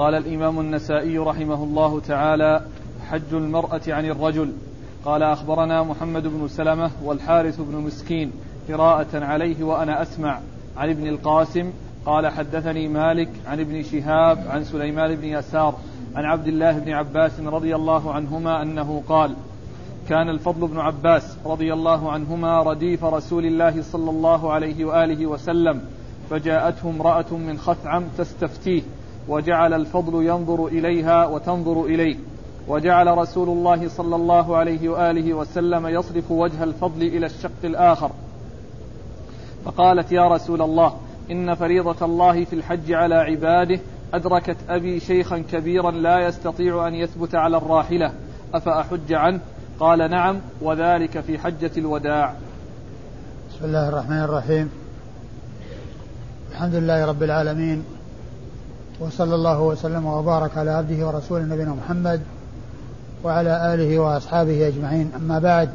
قال الإمام النسائي رحمه الله تعالى حج المرأة عن الرجل. قال أخبرنا محمد بن سلمة والحارث بن مسكين قراءة عليه وأنا أسمع. عن ابن القاسم قال حدثني مالك عن ابن شهاب عن سليمان بن يسار عن عبد الله بن عباس رضي الله عنهما أنه قال كان الفضل بن عباس رضي الله عنهما رديف رسول الله صلى الله عليه وآله وسلم فجاءته امرأة من خثعم تستفتيه. وجعل الفضل ينظر إليها وتنظر إليه وجعل رسول الله صلى الله عليه وآله وسلم يصرف وجه الفضل إلى الشق الآخر. فقالت يا رسول الله إن فريضة الله في الحج على عباده أدركت أبي شيخا كبيرا لا يستطيع أن يثبت على الراحلة أفأحج عنه؟ قال نعم وذلك في حجة الوداع. بسم الله الرحمن الرحيم. الحمد لله رب العالمين وصلى الله وسلم وبارك على عبده ورسوله نبينا محمد وعلى آله وأصحابه أجمعين. أما بعد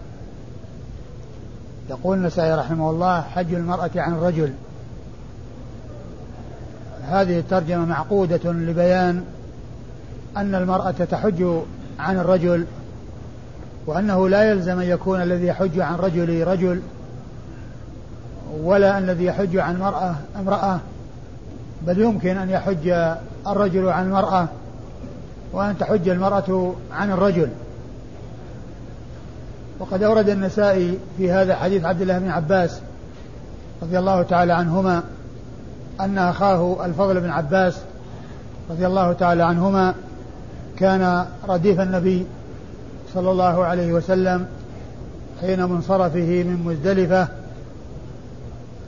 يقول النسائي رحمه الله حج المرأة عن الرجل. هذه الترجمة معقودة لبيان أن المرأة تحج عن الرجل وأنه لا يلزم أن يكون الذي يحج عن رجل رجل ولا الذي يحج عن مرأة امرأة. بل يمكن أن يحج الرجل عن المرأة وأن تحج المرأة عن الرجل. وقد أورد النسائي في هذا حديث عبد الله بن عباس رضي الله تعالى عنهما أن أخاه الفضل بن عباس رضي الله تعالى عنهما كان رديف النبي صلى الله عليه وسلم حين منصرفه من مزدلفة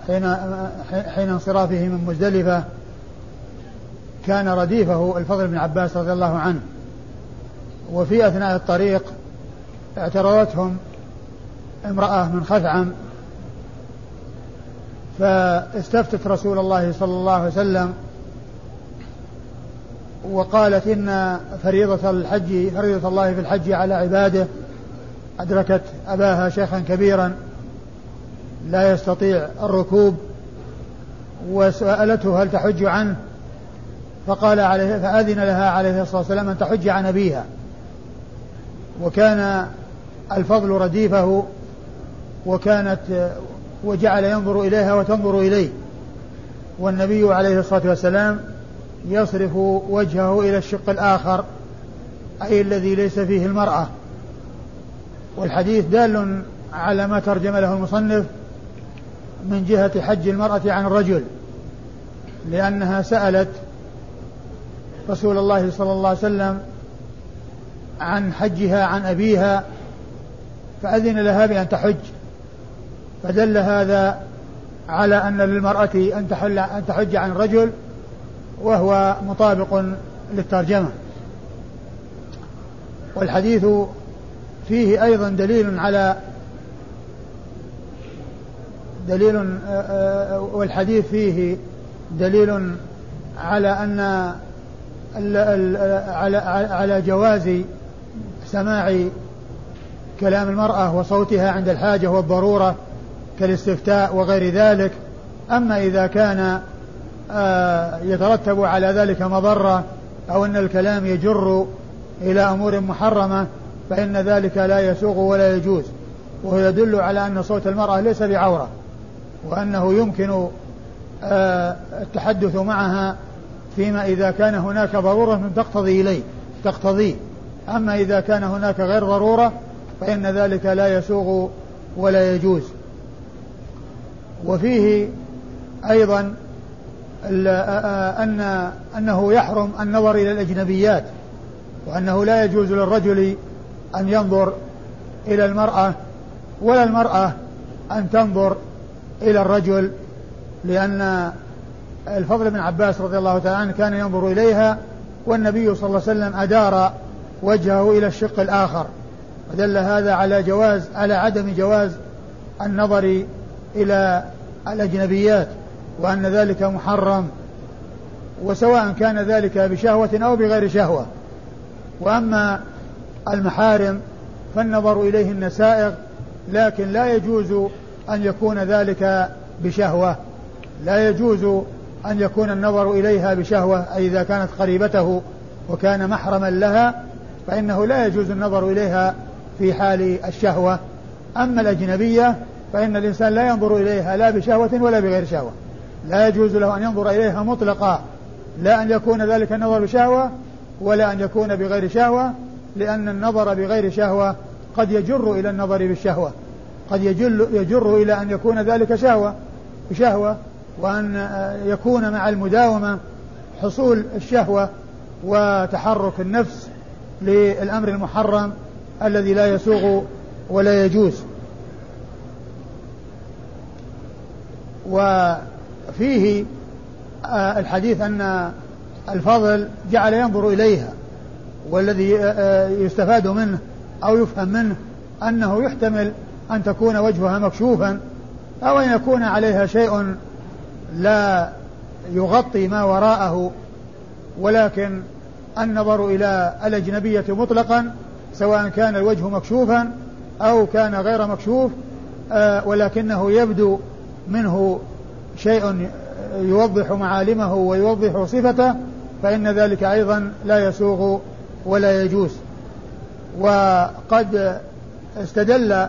حين حين انصرافه من مزدلفة كان رديفه الفضل بن عباس رضي الله عنه. وفي أثناء الطريق اعترضتهم امرأة من خثعم فاستفتت رسول الله صلى الله عليه وسلم وقالت إن فريضة الحج فريضة الله في الحج على عباده أدركت أباها شيخا كبيرا لا يستطيع الركوب وسألته هل تحج عنه؟ فقال عليه فأذن لها عليه الصلاة والسلام أن تحج عن أبيها. وكان الفضل رديفه وكانت وجعل ينظر إليها وتنظر إليه. والنبي عليه الصلاة والسلام يصرف وجهه إلى الشق الآخر أي الذي ليس فيه المرأة. والحديث دال على ما ترجم له المصنف من جهة حج المرأة عن الرجل لأنها سألت رسول الله صلى الله عليه وسلم عن حجها عن أبيها فأذن لها بأن تحج. فدل هذا على أن للمرأة أن تحل أن تحج عن الرجل وهو مطابق للترجمة. والحديث فيه أيضا دليل على دليل آه، آه، والحديث فيه دليل على أن على على جواز سماع كلام المرأة وصوتها عند الحاجة والضرورة كالاستفتاء وغير ذلك. أما إذا كان آه، يترتب على ذلك مضرة أو أن الكلام يجر إلى أمور محرمة فإن ذلك لا يسوغ ولا يجوز. وهو يدل على أن صوت المرأة ليس بعورة وأنه يمكن آه، التحدث معها فيما إذا كان هناك ضرورة تقتضي إليه تقتضيه. أما إذا كان هناك غير ضرورة فإن ذلك لا يسوغ ولا يجوز. وفيه أيضا أن أنه يحرم النظر إلى الأجنبيات وأنه لا يجوز للرجل أن ينظر إلى المرأة ولا المرأة أن تنظر إلى الرجل لأن الفضل بن عباس رضي الله تعالى عنه كان ينظر إليها والنبي صلى الله عليه وسلم أدار وجهه إلى الشق الآخر. ودل هذا على جواز على عدم جواز النظر إلى الأجنبيات وأن ذلك محرم. وسواء كان ذلك بشهوة أو بغير شهوة. وأما المحارم فالنظر إليهن سائغ لكن لا يجوز أن يكون ذلك بشهوة. لا يجوز أن يكون النظر إليها بشهوة أي إذا كانت قريبته وكان محرما لها فإنه لا يجوز النظر إليها في حال الشهوة. أما الأجنبية فإن الإنسان لا ينظر إليها لا بشهوة ولا بغير شهوة. لا يجوز له أن ينظر إليها مطلقا. لا أن يكون ذلك النظر بشهوة ولا أن يكون بغير شهوة لأن النظر بغير شهوة قد يجر إلى النظر بالشهوة. قد يجل يجر إلى أن يكون ذلك شهوة بشهوة. وأن يكون مع المداومة حصول الشهوة وتحرك النفس للأمر المحرم الذي لا يسوغ ولا يجوز. وفيه آه، الحديث أن الفضل جعل ينظر إليها والذي آه، آه، يستفاد منه أو يفهم منه أنه يحتمل أن تكون وجهها مكشوفا أو أن يكون عليها شيء لا يغطي ما وراءه ولكن النظر إلى الأجنبية مطلقا سواء كان الوجه مكشوفا أو كان غير مكشوف ولكنه يبدو منه شيء يوضح معالمه ويوضح صفته فإن ذلك أيضا لا يسوغ ولا يجوز. وقد استدل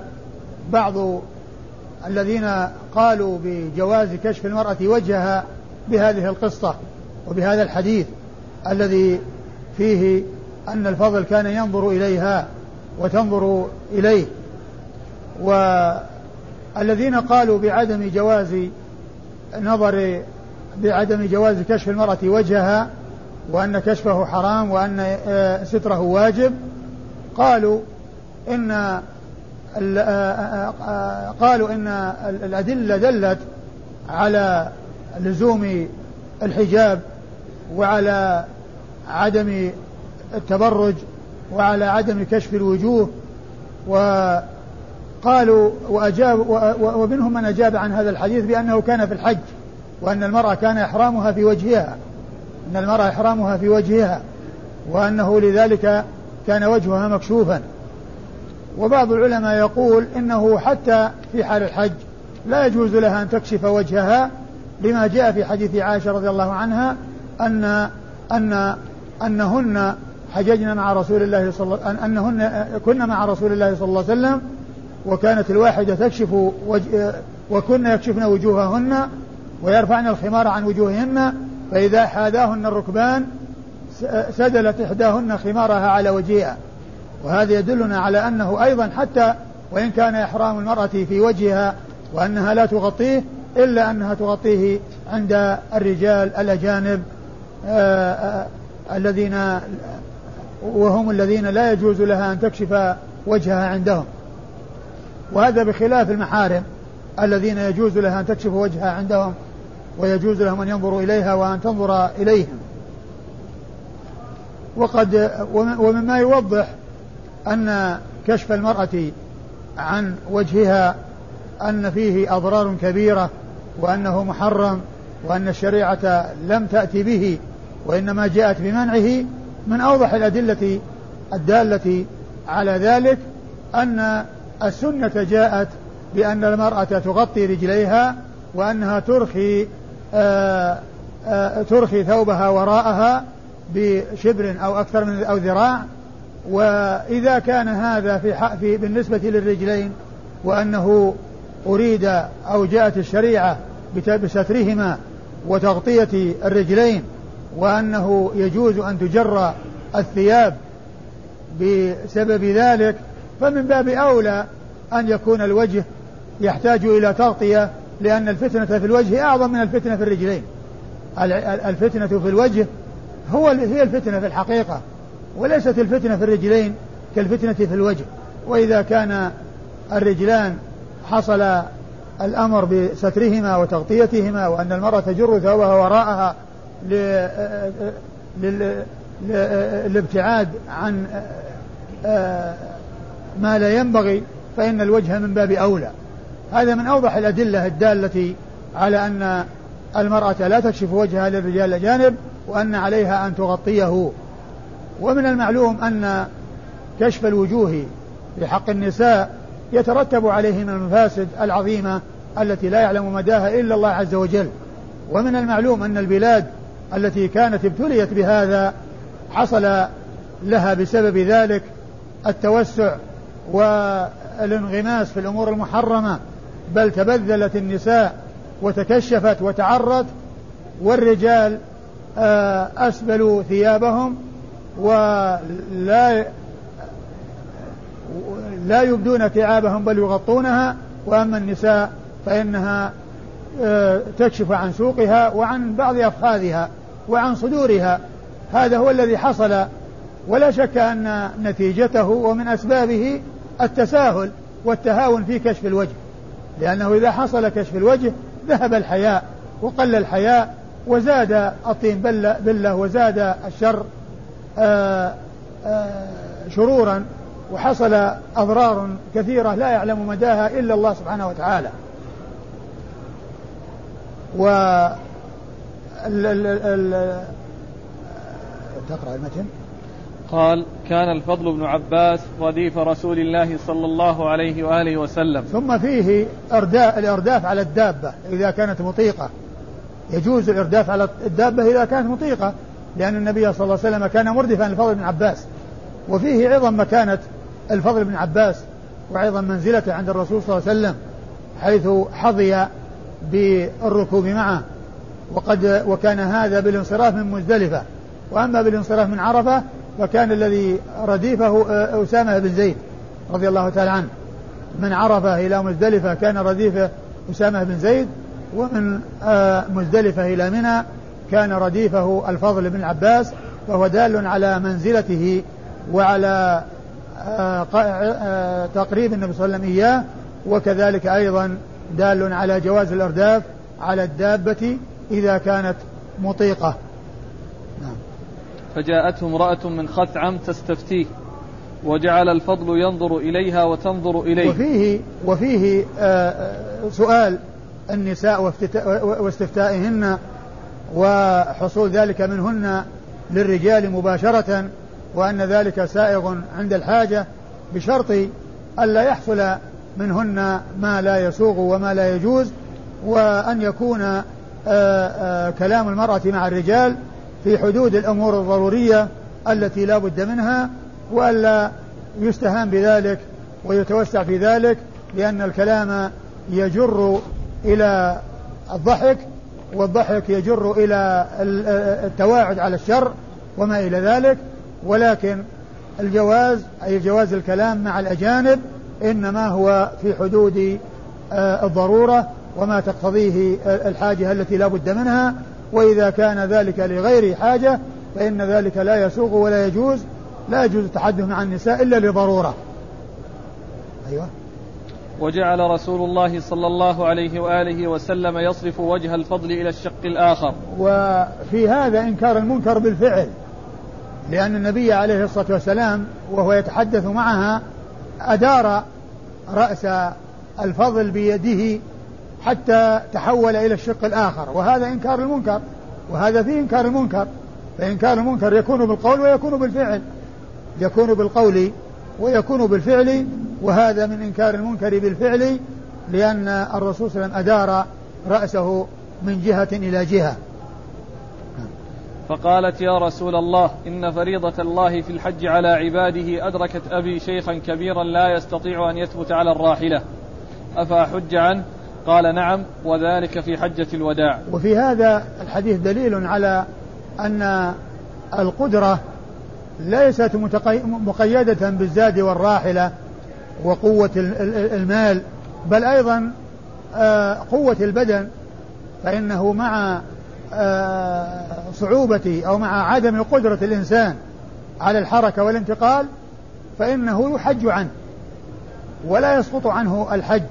بعض الذين قالوا بجواز كشف المرأة وجهها بهذه القصة وبهذا الحديث الذي فيه أن الفضل كان ينظر إليها وتنظر إليه. والذين قالوا بعدم جواز نظر بعدم جواز كشف المرأة وجهها وأن كشفه حرام وأن آه، ستره واجب قالوا إن قالوا إن الأدلة دلت على لزوم الحجاب وعلى عدم التبرج وعلى عدم كشف الوجوه وقالوا وأجاب ومنهم من أجاب عن هذا الحديث بأنه كان في الحج وأن المرأة كان إحرامها في وجهها أن المرأة إحرامها في وجهها وأنه لذلك كان وجهها مكشوفا. وبعض العلماء يقول إنه حتى في حال الحج لا يجوز لها أن تكشف وجهها لما جاء في حديث عائشة رضي الله عنها أن أن أنهن حججن مع رسول الله صلى الله أنهن كن مع رسول الله صلى الله عليه وسلم وكانت الواحدة تكشف وجه وكن يكشفن وجوههن ويرفعن الخمار عن وجوههن فإذا حاذاهن الركبان سدلت إحداهن خمارها على وجهها. وهذا يدلنا على أنه أيضا حتى وإن كان إحرام المرأة في وجهها وأنها لا تغطيه إلا أنها تغطيه عند الرجال الأجانب آآ آآ الذين وهم الذين لا يجوز لها أن تكشف وجهها عندهم. وهذا بخلاف المحارم الذين يجوز لها أن تكشف وجهها عندهم ويجوز لهم أن ينظروا إليها وأن تنظر إليهم. وقد ومما يوضح أن كشف المرأة عن وجهها أن فيه أضرار كبيرة وأنه محرم وأن الشريعة لم تأتي به وإنما جاءت بمنعه من أوضح الأدلة الدالة على ذلك أن السنة جاءت بأن المرأة تغطي رجليها وأنها ترخي آآ آآ ترخي ثوبها وراءها بشبر أو أكثر من أو ذراع وإذا كان هذا في, في بالنسبة للرجلين وأنه أريد أو جاءت الشريعة بسترهما وتغطية الرجلين وأنه يجوز أن تجر الثياب بسبب ذلك فمن باب أولى أن يكون الوجه يحتاج إلى تغطية لأن الفتنة في الوجه أعظم من الفتنة في الرجلين. الفتنة في الوجه هو هي الفتنة في الحقيقة. وليست الفتنة في الرجلين كالفتنة في الوجه. وإذا كان الرجلان حصل الأمر بسترهما وتغطيتهما وأن المرأة تجر ثوبها وراءها للابتعاد عن ما لا ينبغي فإن الوجه من باب أولى. هذا من أوضح الأدلة الدالة على أن المرأة لا تكشف وجهها للرجال الأجانب وأن عليها أن تغطيه. ومن المعلوم أن كشف الوجوه في حق النساء يترتب عليه من المفاسد العظيمة التي لا يعلم مداها إلا الله عز وجل. ومن المعلوم أن البلاد التي كانت ابتليت بهذا حصل لها بسبب ذلك التوسع والانغماس في الأمور المحرمة بل تبذلت النساء وتكشفت وتعرت والرجال آه، أسبلوا ثيابهم ولا لا يبدون ثيابهم بل يغطونها. وأما النساء فإنها آه، تكشف عن سوقها وعن بعض أفخاذها وعن صدورها. هذا هو الذي حصل. ولا شك أن نتيجته ومن أسبابه التساهل والتهاون في كشف الوجه. لأنه إذا حصل كشف الوجه ذهب الحياء وقل الحياء وزاد الطين بلة وزاد الشر. شرورا وحصل أضرار كثيرة لا يعلم مداها إلا الله سبحانه وتعالى. و ال ال ال تقرأ المتن. قال كان الفضل بن عباس رديف رسول الله صلى الله عليه وآله وسلم. ثم فيه أرداء الإرداف على الدابة إذا كانت مطيقة. يجوز الإرداف على الدابة إذا كانت مطيقة. لأن النبي صلى الله عليه وسلم كان مردفا للفضل بن عباس. وفيه عظم مكانة الفضل بن عباس وعظم منزلته عند الرسول صلى الله عليه وسلم حيث حظي بالركوب معه. وقد وكان هذا بالانصراف من مزدلفة. وأما بالانصراف من عرفة فكان الذي رديفه أسامة بن زيد رضي الله تعالى عنه. من عرفة إلى مزدلفة كان رديفه أسامة بن زيد ومن آه، مزدلفة إلى منى كان رديفه الفضل بن العباس وهو دال على منزلته وعلى آه، آه، تقريب النبي صلى الله عليه وسلم إياه وكذلك أيضا دال على جواز الإرداف على الدابة إذا كانت مطيقة نعم. فجاءته امرأة من خثعم تستفتيه وجعل الفضل ينظر إليها وتنظر إليه وفيه وفيه سؤال النساء واستفتائهن وحصول ذلك منهن للرجال مباشرة وأن ذلك سائغ عند الحاجة بشرط ألا يحصل منهن ما لا يسوغ وما لا يجوز وأن يكون آآ آآ كلام المرأة مع الرجال في حدود الأمور الضرورية التي لا بد منها وألا يستهان بذلك ويتوسع في ذلك لأن الكلام يجر إلى الضحك والضحك يجر إلى التواعد على الشر وما إلى ذلك ولكن الجواز أي جواز الكلام مع الأجانب إنما هو في حدود آه، الضرورة وما تقتضيه الحاجة التي لا بد منها وإذا كان ذلك لغير حاجة فإن ذلك لا يسوغ ولا يجوز لا يجوز التحدث مع النساء إلا لضرورة. أيوة. وجعل رسول الله صلى الله عليه وآله وسلم يصرف وجه الفضل إلى الشق الآخر. وفي هذا إنكار المنكر بالفعل لأن النبي عليه الصلاة والسلام وهو يتحدث معها أدار رأس الفضل بيده حتى تحول إلى الشق الآخر. وهذا إنكار المنكر وهذا فيه إنكار المنكر. فإنكار المنكر يكون بالقول ويكون بالفعل يكون بالقول ويكون بالفعل وهذا من إنكار المنكر بالفعل لأن الرسول صلى الله عليه وسلم أدار رأسه من جهة إلى جهة. فقالت يا رسول الله إن فريضة الله في الحج على عباده أدركت أبي شيخا كبيرا لا يستطيع أن يثبت على الراحلة. أفأحج عنه؟ قال نعم وذلك في حجة الوداع. وفي هذا الحديث دليل على أن القدرة ليست مقيدة بالزاد والراحلة وقوة المال بل أيضا آه، قوة البدن فإنه مع آه، صعوبة أو مع عدم قدرة الإنسان على الحركة والانتقال فإنه يحج عنه ولا يسقط عنه الحج.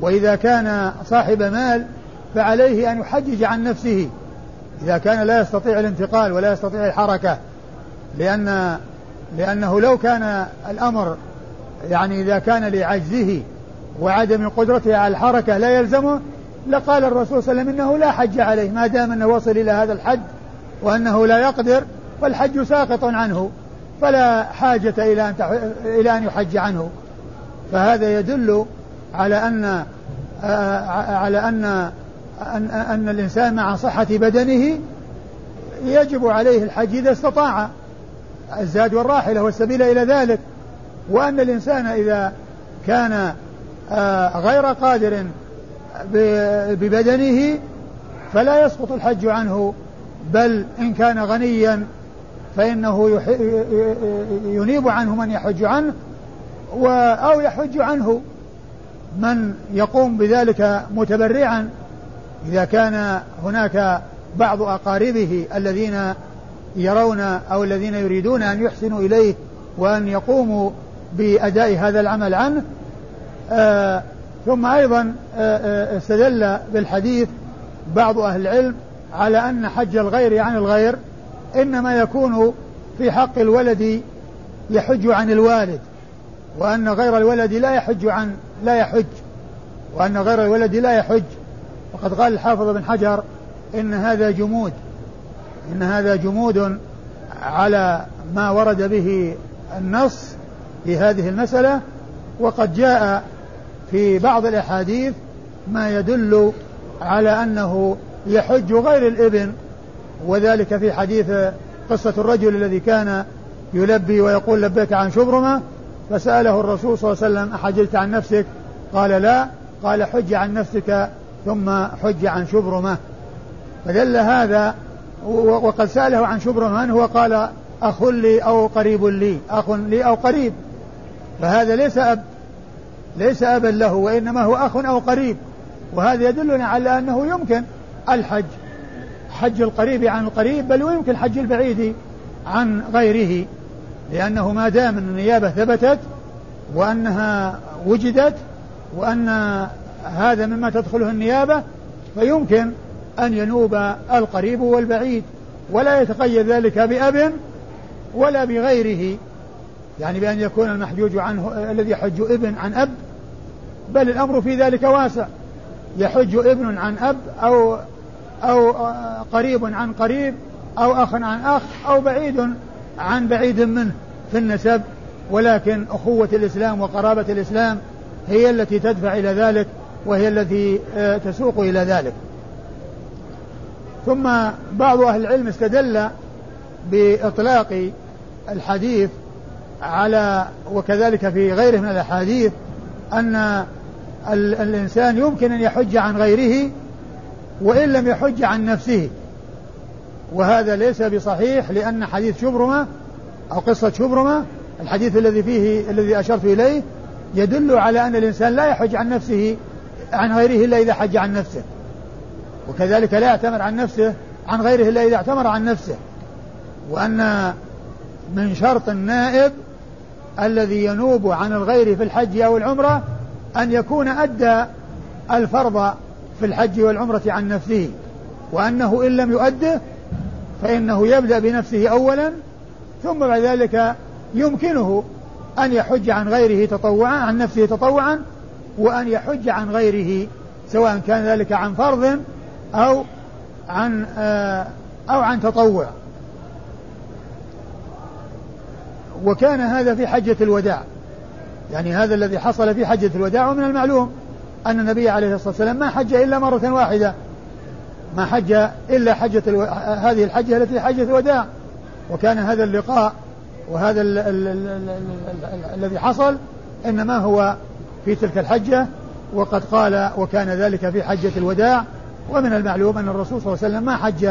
وإذا كان صاحب مال فعليه أن يحجج عن نفسه. إذا كان لا يستطيع الانتقال ولا يستطيع الحركة لأن لأنه لو كان الأمر يعني إذا كان لعجزه وعدم قدرته على الحركة لا يلزمه لقال الرسول صلى الله عليه وسلم إنه لا حج عليه ما دام أنه وصل إلى هذا الحد وأنه لا يقدر فالحج ساقط عنه فلا حاجة إلى أن إلى أن يحج عنه. فهذا يدل على أن على أن أن, أن الإنسان مع صحة بدنه يجب عليه الحج إذا استطاع. الزاد والراحلة والسبيل إلى ذلك وأن الإنسان إذا كان آه، غير قادر ببدنه فلا يسقط الحج عنه بل إن كان غنيا فإنه ينيب عنه من يحج عنه أو يحج عنه. من يقوم بذلك متبرعا إذا كان هناك بعض أقاربه الذين يرون أو الذين يريدون أن يحسنوا إليه وأن يقوموا بأداء هذا العمل عنه. آه ثم أيضا آه, آه، استدل بالحديث بعض أهل العلم على أن حج الغير عن الغير إنما يكون في حق الولد يحج عن الوالد وأن غير الولد لا يحج عن لا يحج وأن غير الولد لا يحج. وقد قال الحافظ بن حجر إن هذا جمود. إن هذا جمود على ما ورد به النص في هذه المسألة وقد جاء في بعض الأحاديث ما يدل على أنه يحج غير الإبن وذلك في حديث قصة الرجل الذي كان يلبي ويقول لبيك عن شبرمة فسأله الرسول صلى الله عليه وسلم أحججت عن نفسك؟ قال لا. قال حج عن نفسك ثم حج عن شبرمة. فدل هذا وقد سأله عن شبرمة من هو قال أخ لي أو قريب لي أخ لي أو قريب. فهذا ليس أب ليس أبا له وإنما هو أخ أو قريب. وهذا يدلنا على أنه يمكن الحج حج القريب عن القريب بل ويمكن حج البعيد عن غيره لأنه ما دام النيابة ثبتت وأنها وجدت وأن هذا مما تدخله النيابة فيمكن أن ينوب القريب والبعيد ولا يتقيد ذلك بأب ولا بغيره. يعني بأن يكون المحجوج عنه الذي يحج ابن عن أب بل الأمر في ذلك واسع. يحج ابن عن أب أو أو قريب عن قريب أو أخ عن أخ أو بعيد عن بعيد منه في النسب. ولكن أخوة الإسلام وقرابة الإسلام هي التي تدفع إلى ذلك وهي التي آه، تسوق إلى ذلك. ثم بعض أهل العلم استدل بإطلاق الحديث على وكذلك في غيره من الأحاديث أن الإنسان يمكن أن يحج عن غيره وإن لم يحج عن نفسه. وهذا ليس بصحيح لأن حديث شبرمة أو قصة شبرمة الحديث الذي فيه الذي أشرت إليه يدل على أن الإنسان لا يحج عن نفسه عن غيره إلا إذا حج عن نفسه. وكذلك لا يعتمر عن نفسه عن غيره إلا إذا اعتمر عن نفسه. وأن من شرط النائب الذي ينوب عن الغير في الحج أو العمرة أن يكون أدى الفرض في الحج والعمرة عن نفسه. وأنه إن لم يؤده فإنه يبدأ بنفسه أولا ثم بعد ذلك يمكنه أن يحج عن غيره تطوعا عن نفسه تطوعا وأن يحج عن غيره سواء كان ذلك عن فرض أو عن آه، أو عن تطوع. وكان هذا في حجة الوداع. يعني هذا الذي حصل في حجة الوداع ومن المعلوم أن النبي عليه الصلاة والسلام ما حج إلا مرة واحدة. ما حج إلا حجة ألو... هذه الحجة التي حجة الوداع. وكان هذا اللقاء وهذا ال... ال... ال... ال... ال... الذي حصل إنما هو في تلك الحجة. وقد قال وكان ذلك في حجة الوداع. ومن المعلوم أن الرسول صلى الله عليه وسلم ما حج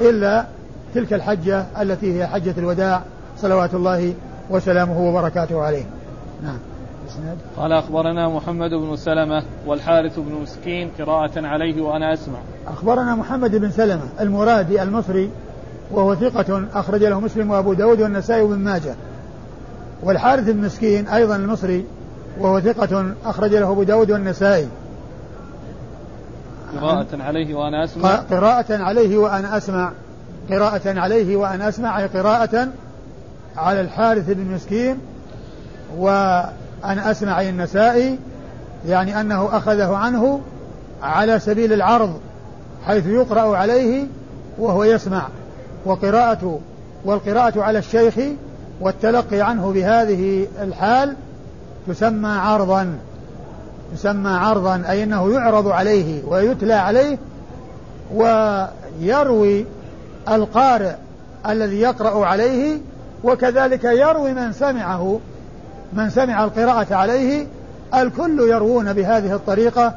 إلا تلك الحجة التي هي حجة الوداع صلوات الله وسلامه وبركاته عليه. نعم. قال أخبرنا محمد بن سلمة والحارث بن مسكين قراءة عليه وأنا أسمع. أخبرنا محمد بن سلمة المرادي المصري وهو ثقة أخرج له مسلم وأبو داود والنسائي وابن ماجه. والحارث بن مسكين أيضا المصري وهو ثقة أخرج له أبو داود والنسائي. قراءة عليه وأنا أسمع. قراءة عليه وأنا أسمع. قراءة عليه وأنا أسمع أي قراءة على الحارث بن مسكين و أن أسمع النسائي يعني أنه أخذه عنه على سبيل العرض حيث يقرأ عليه وهو يسمع. وقراءة والقراءة على الشيخ والتلقي عنه بهذه الحال تسمى عرضا. تسمى عرضا أي أنه يعرض عليه ويتلى عليه ويروي القارئ الذي يقرأ عليه وكذلك يروي من سمعه من سمع القراءة عليه. الكل يروون بهذه الطريقة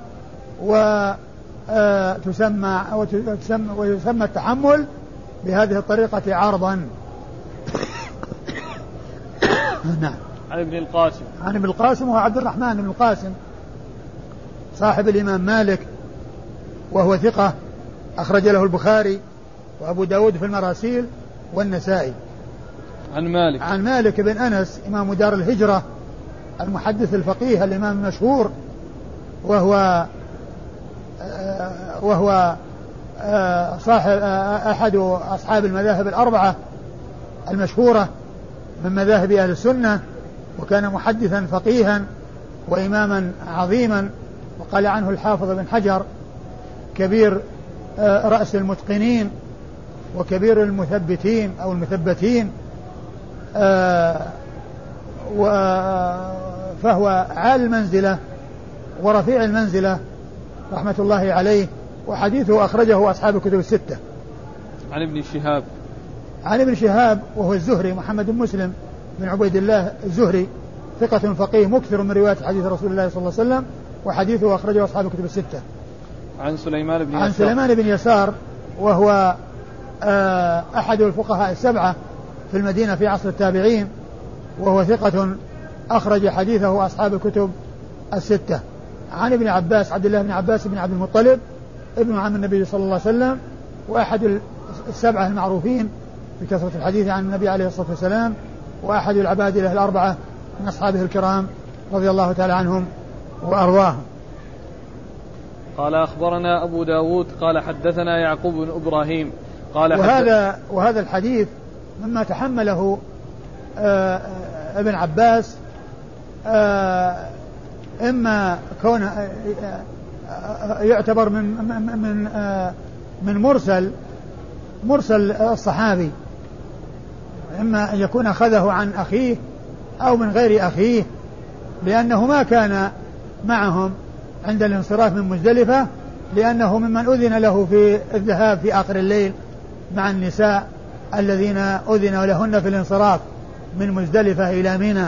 وتسمى وتسمى ويسمى التحمل بهذه الطريقة عرضا. نعم. عن ابن القاسم. عن ابن القاسم وهو عبد الرحمن بن القاسم. صاحب الإمام مالك وهو ثقة أخرج له البخاري وأبو داود في المراسيل والنسائي. عن مالك. عن مالك بن أنس إمام دار الهجرة المحدث الفقيه الإمام المشهور وهو آه، وهو آه، صاحب آه، أحد أصحاب المذاهب الأربعة المشهورة من مذاهب أهل السنة وكان محدثا فقيها وإماما عظيما. وقال عنه الحافظ بن حجر كبير رأس المتقنين وكبير المثبتين أو المثبتين فهو عال المنزلة ورفيع المنزلة رحمة الله عليه وحديثه أخرجه أصحاب الكتب الستة. عن ابن شهاب. عن ابن شهاب وهو الزهري محمد بن مسلم بن عبيد الله الزهري ثقة فقيه مكثر من رواية حديث رسول الله صلى الله عليه وسلم وحديثه أخرجه أصحاب الكتب الستة. عن سليمان بن يسار. عن سليمان بن يسار وهو آه، أحد الفقهاء السبعة في المدينة في عصر التابعين وهو ثقة أخرج حديثه أصحاب الكتب الستة. عن ابن عباس عبد الله بن عباس بن عبد المطلب ابن عم النبي صلى الله عليه وسلم وأحد السبعة المعروفين بكثرة الحديث عن النبي عليه الصلاة والسلام وأحد العبادلة الأربعة من أصحابه الكرام رضي الله تعالى عنهم. وأرضاهم قال أخبرنا أبو داود قال حدثنا يعقوب بن إبراهيم قال وهذا وهذا الحديث مما تحمله آه، آه، ابن عباس آه، إما كون يعتبر من من من مرسل مرسل الصحابي إما أن يكون أخذه عن أخيه أو من غير أخيه لأنه ما كان معهم عند الانصراف من مزدلفة لأنه ممن أذن له في الذهاب في آخر الليل مع النساء الذين أذن لهن في الانصراف من مزدلفة إلى منى.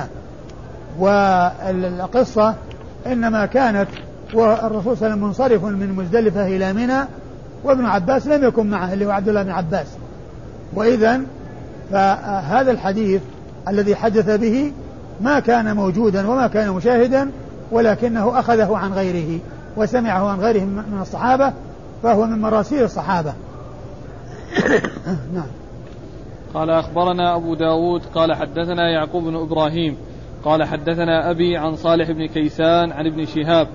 والقصة إنما كانت والرسول صلى الله عليه وسلم منصرف من مزدلفة إلى منى وابن عباس لم يكن معه اللي هو عبد الله بن عباس. وإذا فهذا الحديث الذي حدث به ما كان موجودا وما كان مشاهدا ولكنه أخذه عن غيره وسمعه عن غيره من الصحابة فهو من مراسيل الصحابة. نعم. قال أخبرنا أبو داود قال حدثنا يعقوب بن إبراهيم قال حدثنا أبي عن صالح بن كيسان عن ابن شهاب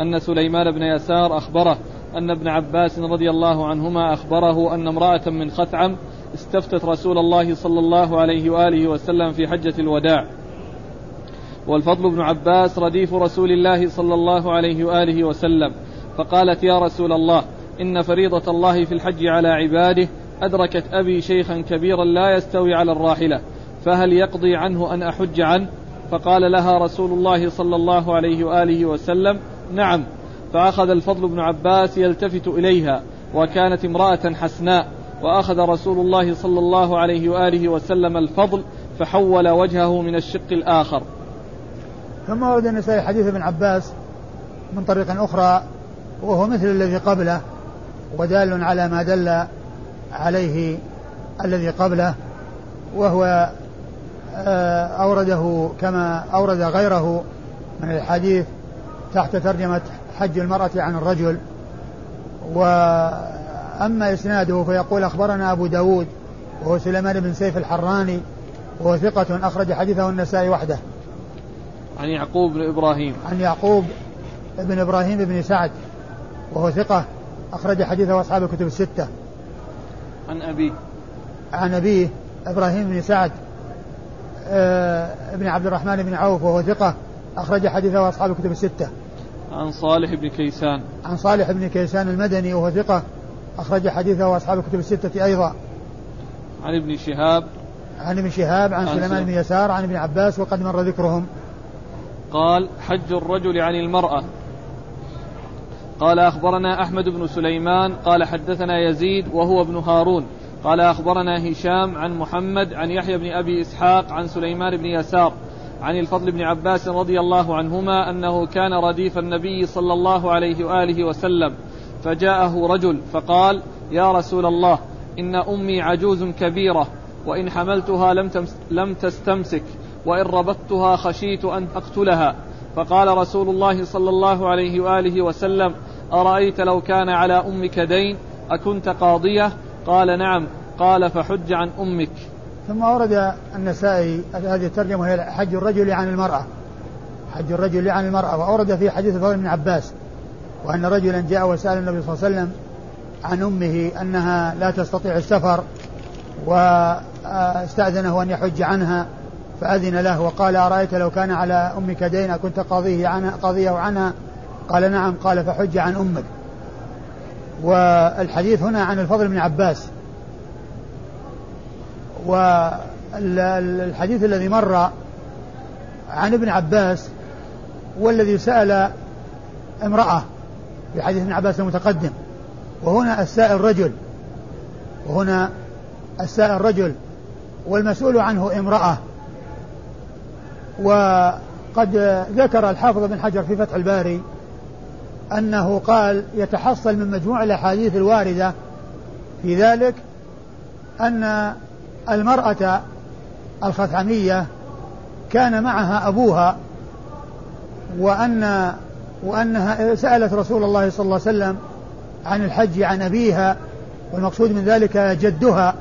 أن سليمان بن يسار أخبره أن ابن عباس رضي الله عنهما أخبره أن امرأة من خثعم استفتت رسول الله صلى الله عليه وآله وسلم في حجة الوداع. والفضل بن عباس رديف رسول الله صلى الله عليه وآله وسلم. فقالت يا رسول الله إن فريضة الله في الحج على عباده أدركت أبي شيخا كبيرا لا يستوي على الراحلة فهل يقضي عنه أن أحج عنه؟ فقال لها رسول الله صلى الله عليه وآله وسلم نعم. فأخذ الفضل بن عباس يلتفت إليها وكانت امرأة حسناء. وأخذ رسول الله صلى الله عليه وآله وسلم الفضل فحول وجهه من الشق الآخر. ثم ورد النسائي حديث ابن عباس من طريق أخرى وهو مثل الذي قبله ودال على ما دل عليه الذي قبله وهو آه، أورده كما أورد غيره من الحديث تحت ترجمة حج المرأة عن الرجل. وأما إسناده فيقول أخبرنا أبو داود وهو سليمان بن سيف الحراني وهو ثقة أخرج حديثه النسائي وحده. عن يعقوب بن إبراهيم. عن يعقوب بن إبراهيم بن سعد وهو ثقة أخرج حديثه أصحاب الكتب الستة. عن أبيه. عن أبيه إبراهيم بن سعد آه ابن عبد الرحمن بن عوف وهو ثقة أخرج حديثه أصحاب الكتب الستة. عن صالح بن كيسان. عن صالح بن كيسان المدني وهو ثقة أخرج حديثه أصحاب الكتب الستة أيضا. عن ابن شهاب. عن ابن شهاب عن, عن سليمان. بن يسار عن ابن عباس وقد مر ذكرهم. قال حج الرجل عن المرأة. قال أخبرنا أحمد بن سليمان. قال حدثنا يزيد وهو ابن هارون. قال أخبرنا هشام عن محمد عن يحيى بن أبي إسحاق عن سليمان بن يسار عن الفضل بن عباس رضي الله عنهما أنه كان رديف النبي صلى الله عليه وآله وسلم فجاءه رجل فقال يا رسول الله إن أمي عجوز كبيرة وإن حملتها لم, لم تستمسك. وإن ربطتها خشيت أن أقتلها. فقال رسول الله صلى الله عليه وآله وسلم أرأيت لو كان على أمك دين أكنت قاضية؟ قال نعم. قال فحج عن أمك. ثم ورد النسائي هذه الترجمة هي حج الرجل عن المرأة. حج الرجل عن المرأة. وأورد في حديث الفضل بن عباس وأن رجلا جاء وسأل النبي صلى الله عليه وسلم عن أمه أنها لا تستطيع السفر وأستأذنه أن يحج عنها. فأذن له وقال أرأيت لو كان على أمك دين كنت قاضيه عنها قاضيه عنها؟ قال نعم قال فحج عن أمك. والحديث هنا عن الفضل بن عباس. والحديث الذي مر عن ابن عباس والذي سأل امرأة في حديث ابن عباس المتقدم. وهنا السائل رجل وهنا السائل رجل والمسؤول عنه امرأة. وقد ذكر الحافظ بن حجر في فتح الباري أنه قال يتحصل من مجموع الأحاديث الواردة في ذلك أن المرأة الخثعمية كان معها أبوها وأن وأنها سألت رسول الله صلى الله عليه وسلم عن الحج عن أبيها والمقصود من ذلك جدها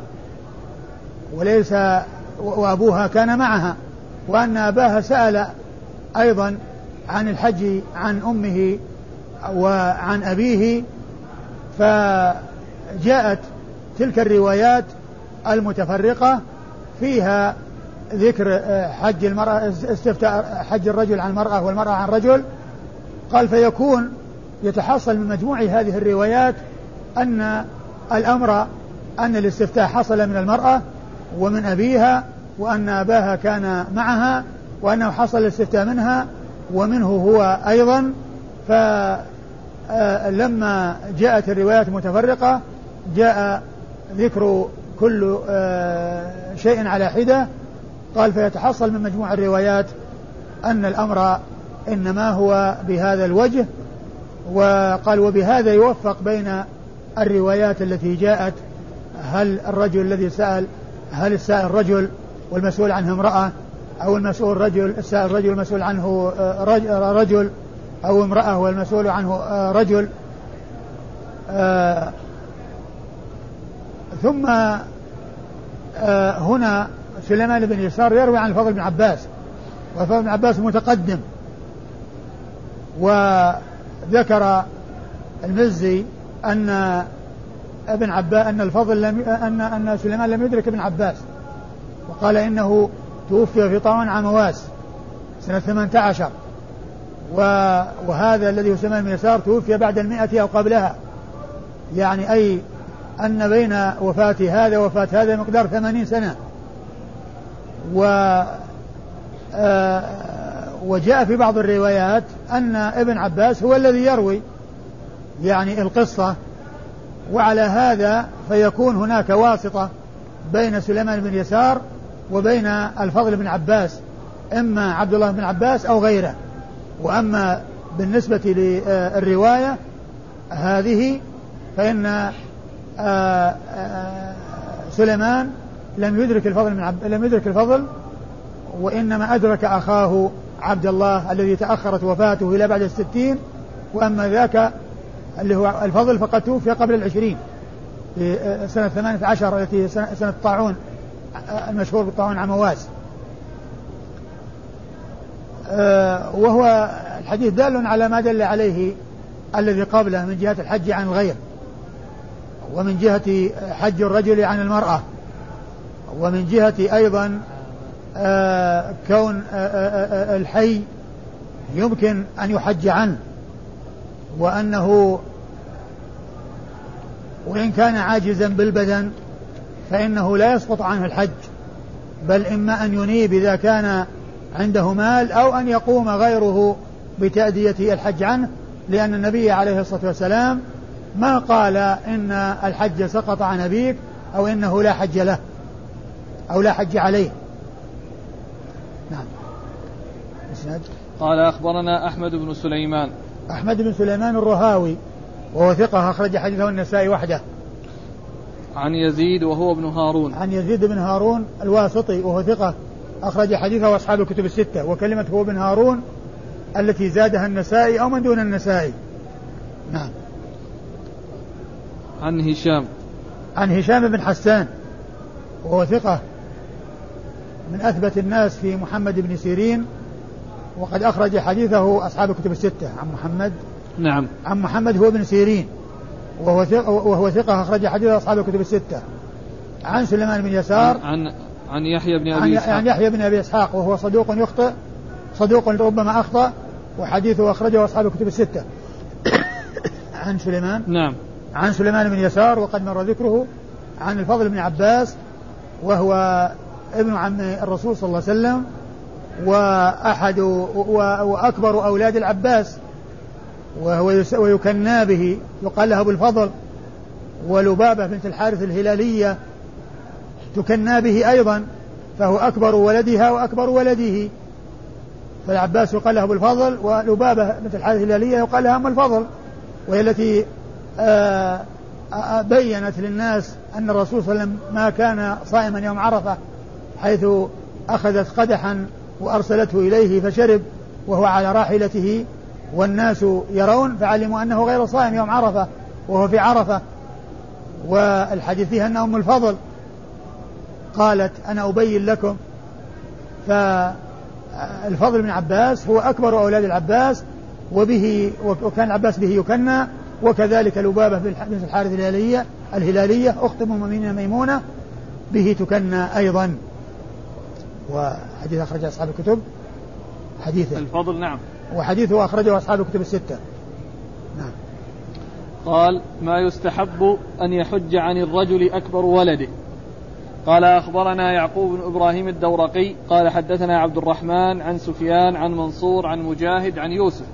وليس وأبوها كان معها وأن أباها سأل أيضا عن الحج عن أمه وعن أبيه فجاءت تلك الروايات المتفرقة فيها ذكر حج المرأة استفتاء حج الرجل عن المرأة والمرأة عن رجل. قال فيكون يتحصل من مجموع هذه الروايات أن الأمر أن الاستفتاء حصل من المرأة ومن أبيها وأن أباها كان معها وأنه حصل الاستفتاء منها ومنه هو أيضا. فلما جاءت الروايات المتفرقة جاء ذكر كل آه، شيء على حدة. قال فيتحصل من مجموع الروايات أن الأمر إنما هو بهذا الوجه. وقال وبهذا يوفق بين الروايات التي جاءت هل الرجل الذي سأل هل السائل رجل والمسؤول عنه امرأة أو المسؤول رجل السائل رجل المسؤول عنه آه، رجل أو امرأة والمسؤول عنه آه، رجل. ثم هنا سليمان بن يسار يروي عن الفضل بن عباس والفضل بن عباس متقدم. وذكر المزي أن ابن عباس أن الفضل لم أن أن سليمان لم يدرك ابن عباس. وقال إنه توفي في طاعون عمواس سنة 18 وهذا الذي بن يسار توفي بعد المئة أو قبلها. يعني أي أن بين وفاة هذا ووفاة هذا مقدار ثمانين سنة. و آه وجاء في بعض الروايات أن ابن عباس هو الذي يروي يعني القصة وعلى هذا فيكون هناك واسطة بين سليمان بن يسار وبين الفضل بن عباس إما عبد الله بن عباس أو غيره. وأما بالنسبة للرواية هذه فإن آه، آه، سليمان لم يدرك الفضل من عبد لم يدرك الفضل وإنما أدرك أخاه عبد الله الذي تأخرت وفاته إلى بعد الستين. وأما ذاك اللي هو الفضل فقد توفي قبل العشرين في سنة ثمانية عشر التي سنة الطاعون. المشهور بالطاعون عمواس آه، وهو الحديث دال على ما دل عليه الذي قبله من جهة الحج عن الغير ومن جهة حج الرجل عن المرأة ومن جهة أيضا آه، كون آه، الحي يمكن أن يحج عنه وأنه وإن كان عاجزا بالبدن فإنه لا يسقط عنه الحج بل إما أن ينيب إذا كان عنده مال أو أن يقوم غيره بتأدية الحج عنه لأن النبي عليه الصلاة والسلام ما قال إن الحج سقط عن أبيك أو إنه لا حج له أو لا حج عليه. نعم. إسناد؟ قال أخبرنا أحمد بن سليمان. أحمد بن سليمان الرهاوي وهو ثقة أخرج حديثه النسائي وحده. عن يزيد وهو ابن هارون. عن يزيد بن هارون الواسطي وهو ثقة أخرج حديثه أصحاب الكتب الستة وكلمة هو بن هارون التي زادها النسائي أو من دون النسائي. نعم. عن هشام. عن هشام بن حسان وهو ثقة من أثبت الناس في محمد بن سيرين وقد أخرج حديثه أصحاب الكتب الستة عن محمد. نعم. عن محمد هو بن سيرين. وهو ثقة, وهو ثقة أخرج حديثه أصحاب الكتب الستة. عن سليمان بن يسار. عن عن يحيى بن أبي إسحاق. عن يحيى بن أبي إسحاق وهو صدوق يخطئ صدوق ربما أخطأ وحديثه أخرجه أصحاب الكتب الستة. عن سليمان. نعم. عن سليمان بن يسار وقد مر ذكره عن الفضل بن عباس وهو ابن عم الرسول صلى الله عليه وسلم وأحد وأكبر أولاد العباس. وهو ويكنى به يقال له أبو الفضل ولبابة بنت الحارث الهلالية تكنى به أيضا فهو أكبر ولدها وأكبر ولده فالعباس يقال له أبو الفضل ولبابة بنت الحارث الهلالية يقال لها أم الفضل وهي التي آه، آه، بينت للناس أن الرسول صلى الله عليه وسلم ما كان صائما يوم عرفة حيث أخذت قدحا وأرسلته إليه فشرب وهو على راحلته والناس يرون فعلموا أنه غير صائم يوم عرفة وهو في عرفة. والحديث فيها أن أم الفضل. قالت أنا أبين لكم فالفضل بن عباس هو أكبر أولاد العباس وبه وكان العباس به يكنى وكذلك لبابة بنت الحارث الهلالية الهلالية أخت المؤمنين ميمونة به تكنى أيضا. وحديث أخرج أصحاب الكتب. حديثه الفضل نعم. وحديثه أخرجه أصحاب الكتب الستة. نعم. قال ما يستحب أن يحج عن الرجل أكبر ولده. قال أخبرنا يعقوب بن إبراهيم الدورقي قال حدثنا عبد الرحمن عن سفيان عن منصور عن مجاهد عن يوسف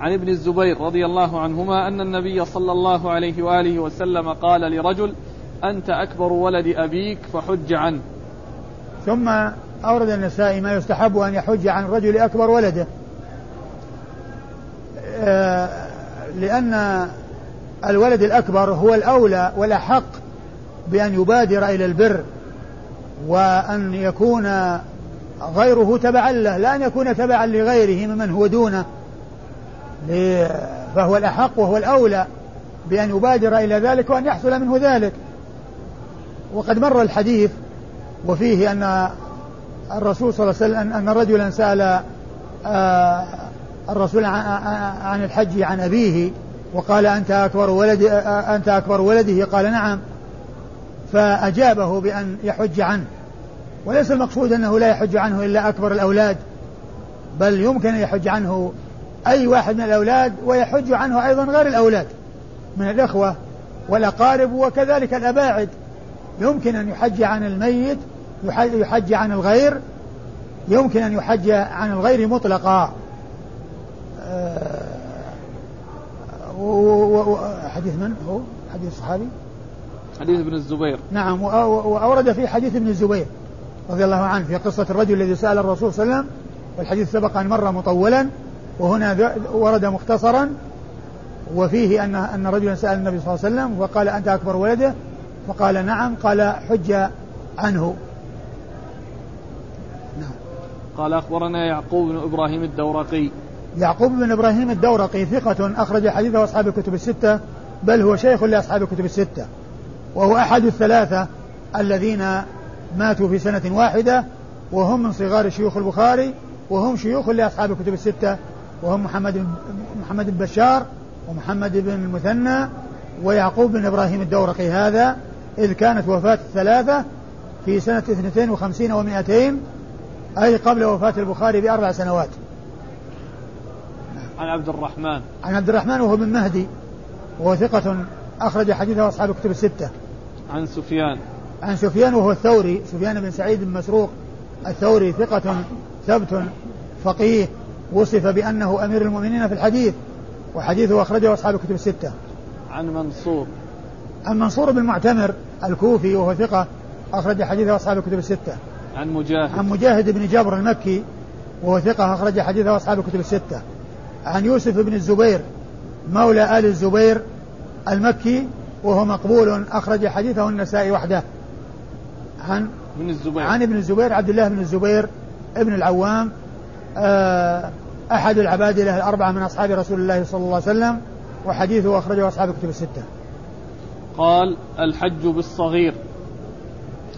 عن ابن الزبير رضي الله عنهما أن النبي صلى الله عليه وآله وسلم قال لرجل أنت أكبر ولد أبيك فحج عنه. ثم أورد النسائي ما يستحب أن يحج عن الرجل أكبر ولده. لأن الولد الأكبر هو الأولى والأحق بأن يبادر إلى البر وأن يكون غيره تبعا له لا أن يكون تبعا لغيره ممن هو دونه. فهو الأحق وهو الأولى بأن يبادر إلى ذلك وأن يحصل منه ذلك. وقد مر الحديث وفيه أن الرسول صلى الله عليه وسلم أن رجلا سأل آه، الرسول عن الحج عن أبيه وقال أنت أكبر ولد أنت أكبر ولده؟ قال نعم. فأجابه بأن يحج عنه. وليس المقصود أنه لا يحج عنه إلا أكبر الأولاد بل يمكن أن يحج عنه أي واحد من الأولاد ويحج عنه أيضا غير الأولاد. من الإخوة والأقارب وكذلك الأباعد. يمكن أن يحج عن الميت يحج عن الغير يمكن أن يحج عن الغير مطلقا. حديث من؟ هو؟ حديث الصحابي حديث ابن الزبير. نعم وأورد في حديث ابن الزبير رضي الله عنه في قصة الرجل الذي سأل الرسول صلى الله عليه وسلم والحديث سبق أن مر مطولا وهنا ورد مختصرا وفيه أن أن رجلا سأل النبي صلى الله عليه وسلم وقال أنت أكبر ولده؟ فقال نعم قال حج عنه. نعم. قال أخبرنا يعقوب بن إبراهيم الدورقي. يعقوب بن إبراهيم الدورقي ثقة أخرج حديثه أصحاب الكتب الستة بل هو شيخ لأصحاب الكتب الستة. وهو أحد الثلاثة الذين ماتوا في سنة واحدة وهم من صغار شيوخ البخاري وهم شيوخ لأصحاب الكتب الستة. وهم محمد محمد بن بشار ومحمد بن المثنى ويعقوب بن إبراهيم الدورقي. هذا إذ كانت وفاة الثلاثة في سنة 52 و200 أي قبل وفاة البخاري بأربع سنوات. عن عبد الرحمن. عن عبد الرحمن وهو بن مهدي وهو ثقة أخرج حديثه أصحاب الكتب الستة. عن سفيان. عن سفيان وهو الثوري سفيان بن سعيد بن مسروق الثوري ثقة ثبت فقيه وصف بأنه أمير المؤمنين في الحديث وحديثه أخرجه أصحاب الكتب الستة. عن منصور. عن منصور بن معتمر الكوفي وهو ثقة أخرج حديثه أصحاب الكتب الستة. عن مجاهد. عن مجاهد بن جبر المكي وهو ثقة أخرج حديثه أصحاب الكتب الستة. عن يوسف بن الزبير مولى آل الزبير المكي وهو مقبول أخرج حديثه النسائي وحده. عن من الزبير. عن ابن الزبير عبد الله بن الزبير ابن العوام آه، أحد العبادلة الأربعة من أصحاب رسول الله صلى الله عليه وسلم وحديثه أخرجه أصحاب الكتب الستة. قال الحج بالصغير.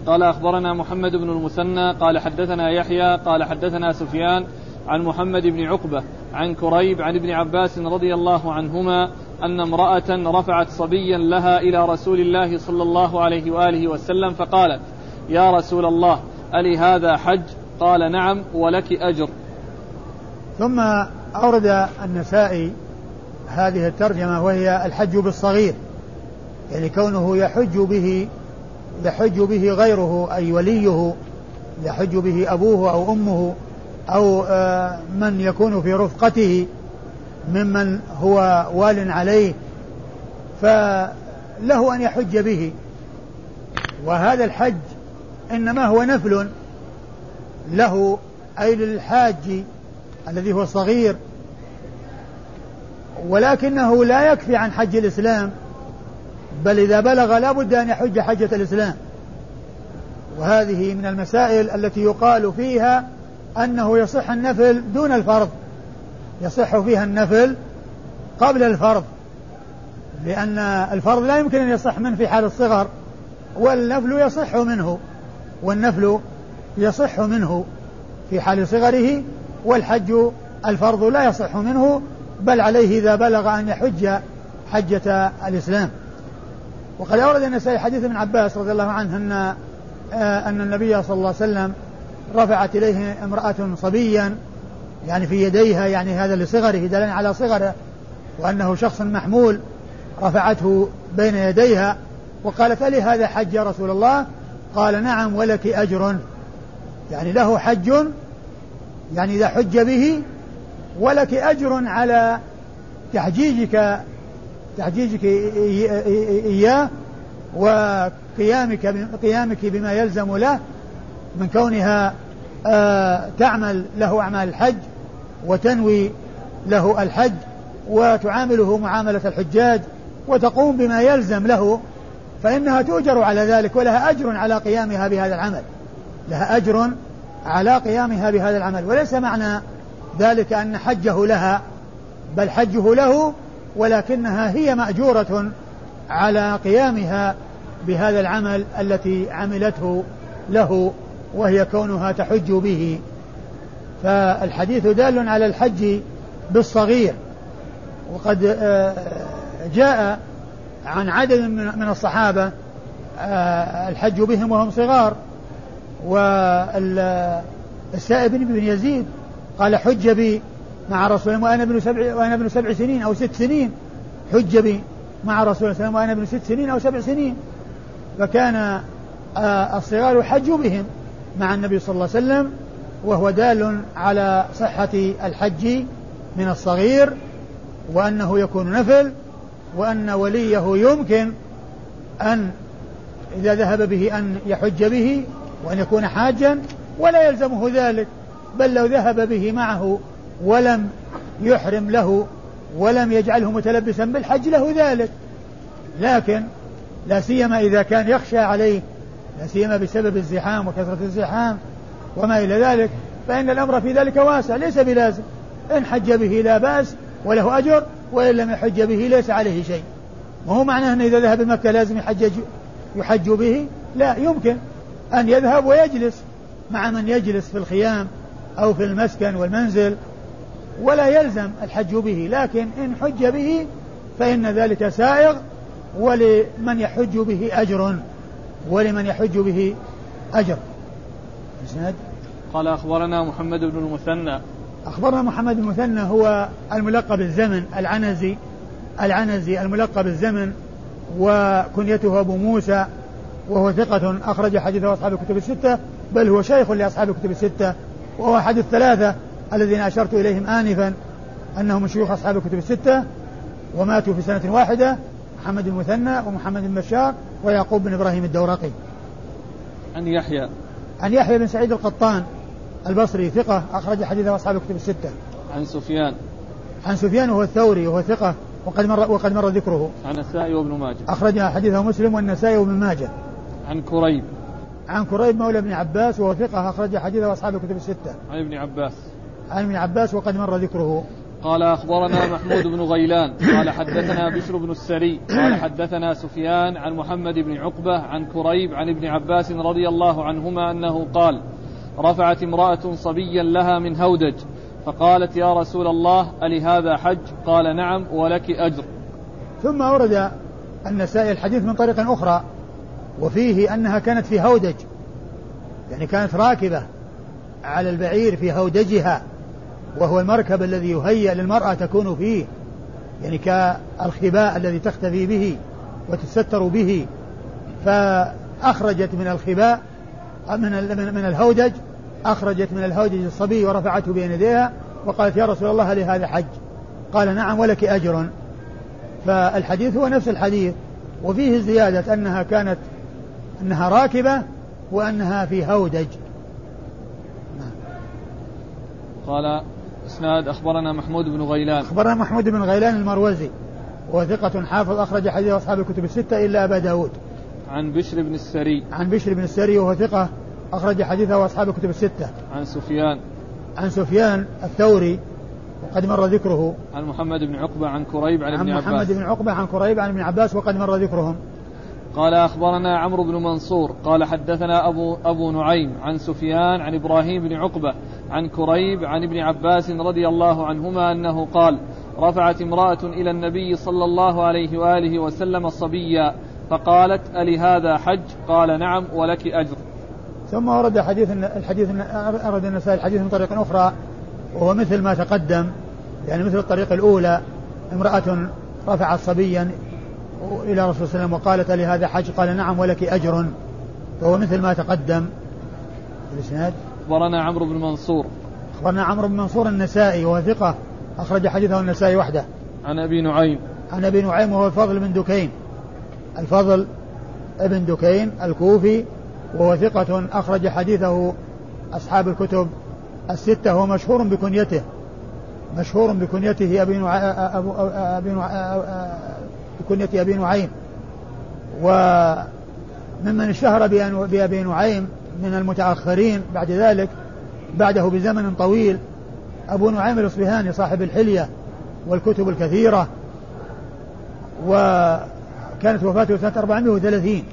قال أخبرنا محمد بن المثنى قال حدثنا يحيى قال حدثنا سفيان عن محمد بن عقبة عن كريب عن ابن عباس رضي الله عنهما أن امرأة رفعت صبيا لها إلى رسول الله صلى الله عليه وآله وسلم فقالت يا رسول الله ألي هذا حج؟ قال نعم ولك أجر. ثم أورد النسائي هذه الترجمة وهي الحج بالصغير يعني كونه يحج به يحج به غيره أي وليه يحج به أبوه أو أمه أو آه، من يكون في رفقته ممن هو وال عليه فله أن يحج به. وهذا الحج إنما هو نفل له أي للحاج الذي هو صغير. ولكنه لا يكفي عن حج الإسلام بل إذا بلغ لا بد أن يحج حجة الإسلام. وهذه من المسائل التي يقال فيها أنه يصح النفل دون الفرض. يصح فيها النفل قبل الفرض. لأن الفرض لا يمكن أن يصح منه في حال الصغر. والنفل يصح منه. والنفل يصح منه في حال صغره. والحج الفرض لا يصح منه. بل عليه إذا بلغ أن يحج حجة الإسلام. وقد أورد النسائي حديث ابن عباس رضي الله عنه أن آه، أن النبي صلى الله عليه وسلم رفعت إليه امرأة صبيا يعني في يديها يعني هذا لصغره دلا على صغره وأنه شخص محمول رفعته بين يديها وقالت ألي هذا حج يا رسول الله؟ قال نعم ولك أجر. يعني له حج يعني إذا حج به ولك أجر على تحجيجك تحجيجك إياه وقيامك قيامك بما يلزم له من كونها آه تعمل له أعمال الحج وتنوي له الحج وتعامله معاملة الحجاج وتقوم بما يلزم له فإنها تؤجر على ذلك ولها أجر على قيامها بهذا العمل. لها أجر على قيامها بهذا العمل. وليس معنى ذلك أن حجه لها بل حجه له ولكنها هي مأجورة على قيامها بهذا العمل التي عملته له. وهي كونها تحج به. فالحديث دال على الحج بالصغير. وقد آه، جاء عن عدد من الصحابة آه، الحج بهم وهم صغار. والسائب بن يزيد قال حج بي مع رسول الله وأنا ابن سبع وأنا ابن سبع سنين أو ست سنين حج بي مع رسول الله وأنا ابن ست سنين أو سبع سنين. فكان آه، الصغار يحج بهم. مع النبي صلى الله عليه وسلم وهو دال على صحة الحج من الصغير وأنه يكون نفل وأن وليه يمكن أن إذا ذهب به أن يحج به وأن يكون حاجا ولا يلزمه ذلك بل لو ذهب به معه ولم يحرم له ولم يجعله متلبسا بالحج له ذلك. لكن لا سيما إذا كان يخشى عليه لا سيما بسبب الزحام وكثرة الزحام وما إلى ذلك فإن الأمر في ذلك واسع ليس بلازم. إن حج به لا بأس وله أجر وإن لم يحج به ليس عليه شيء. وهو معناه أنه إذا ذهب مكة لازم يحجج يحج به؟ لا يمكن. أن يذهب ويجلس مع من يجلس في الخيام أو في المسكن والمنزل ولا يلزم الحج به. لكن إن حج به فإن ذلك سائغ ولمن يحج به أجر. ولمن يحج به أجر. إسناد؟ قال أخبرنا محمد بن المثنى. أخبرنا محمد بن المثنى هو الملقب الزمن العنزي العنزي الملقب الزمن وكنيته أبو موسى وهو ثقة أخرج حديثه أصحاب الكتب الستة بل هو شيخ لأصحاب الكتب الستة وهو أحد الثلاثة الذين أشرت إليهم آنفا أنهم شيوخ أصحاب الكتب الستة وماتوا في سنة واحدة محمد بن مثنى ومحمد بن بشار ويعقوب بن إبراهيم الدورقي. عن يحيى. عن يحيى بن سعيد القطان البصري ثقة أخرج حديثه أصحاب الكتب الستة. عن سفيان. عن سفيان وهو الثوري وهو ثقة وقد مر وقد مر ذكره. عن النسائي وابن ماجه. أخرج حديثه مسلم والنسائي وابن ماجه. عن كريب. عن كريب مولى ابن عباس وهو ثقة أخرج حديثه أصحاب الكتب الستة. عن ابن عباس. عن ابن عباس وقد مر ذكره. قال أخبرنا محمود بن غيلان قال حدثنا بشر بن السري قال حدثنا سفيان عن محمد بن عقبة عن كريب عن ابن عباس رضي الله عنهما أنه قال رفعت امرأة صبيا لها من هودج فقالت يا رسول الله ألهذا حج؟ قال نعم ولك أجر. ثم ورد النسائي الحديث من طريق أخرى وفيه أنها كانت في هودج يعني كانت راكبة على البعير في هودجها. وهو المركب الذي يهيأ للمرأة تكون فيه يعني كالخباء الذي تختفي به وتستر به. فأخرجت من الخباء من من الهودج أخرجت من الهودج الصبي ورفعته بين يديها وقالت يا رسول الله هل هذا حج؟ قال نعم ولك أجر. فالحديث هو نفس الحديث وفيه زيادة أنها كانت أنها راكبة وأنها في هودج قال إسناد أخبرنا محمود بن غيلان. أخبرنا محمود بن غيلان المروزي وهو ثقة حافظ أخرج حديث أصحاب الكتب الستة إلا أبا داود. عن بشر بن السري. عن بشر بن السري وهو ثقة أخرج حديثه أصحاب الكتب الستة. عن سفيان. عن سفيان الثوري وقد مر ذكره. عن محمد بن عقبة عن كريب عن, عن ابن عباس عن محمد بن عقبة عن كريب عن ابن عباس وقد مر ذكرهم. قال أخبرنا عمرو بن منصور قال حدثنا أبو, أبو نعيم عن سفيان عن إبراهيم بن عقبة عن كريب عن ابن عباس رضي الله عنهما أنه قال رفعت امرأة إلى النبي صلى الله عليه وآله وسلم صبيا فقالت ألهذا حج؟ قال نعم ولك أجر. ثم ورد حديث الحديث أرد النسائي الحديث من طريق أخرى وهو مثل ما تقدم يعني مثل الطريق الأولى امرأة رفعت صبيا إلى رسول الله صلى الله عليه وسلم وقالت لهذا حج؟ قال نعم ولك أجر. فهو مثل ما تقدم. الإسناد أخبرنا عمرو بن منصور. أخبرنا عمرو بن منصور النسائي وهو ثقة. أخرج حديثه النسائي وحده. عن أبي نعيم. عن أبي نعيم وهو الفضل بن دكين. الفضل ابن دكين الكوفي وهو ثقة. أخرج حديثه أصحاب الكتب الستة. هو مشهور بكنيته. مشهور بكنيته أبي نعيم أبو أبي نعيم بكنية أبي نعيم. وممن اشتهر بأبي نعيم من المتأخرين بعد ذلك بعده بزمن طويل أبو نعيم الإصبهاني صاحب الحلية والكتب الكثيرة وكانت وفاته سنة 430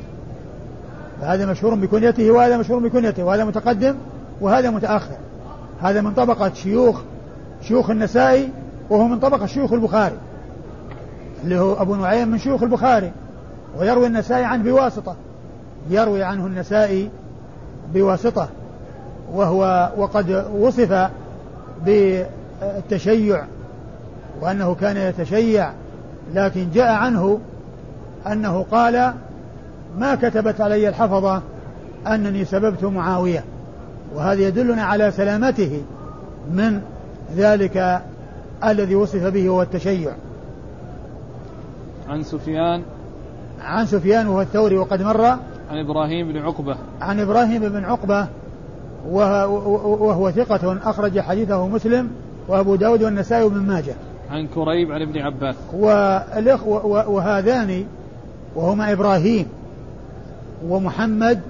فهذا مشهور بكنيته وهذا مشهور بكنيته وهذا متقدم وهذا متأخر. هذا من طبقة شيوخ شيوخ النسائي وهو من طبقة شيوخ البخاري. اللي هو أبو نعيم من شيوخ البخاري ويروي النسائي عنه بواسطة. يروي عنه النسائي بواسطة وهو وقد وصف بالتشيع وأنه كان يتشيع لكن جاء عنه أنه قال ما كتبت علي الحفظة أنني سببت معاوية. وهذا يدلنا على سلامته من ذلك الذي وصف به هو التشيع. عن سفيان. عن سفيان وهو الثوري وقد مر عن إبراهيم بن عقبة. عن إبراهيم بن عقبة وهو ثقة أخرج حديثه مسلم وأبو داود والنسائي وابن ماجه. عن كريب عن ابن عباس. والإخوة وهذان وهما إبراهيم ومحمد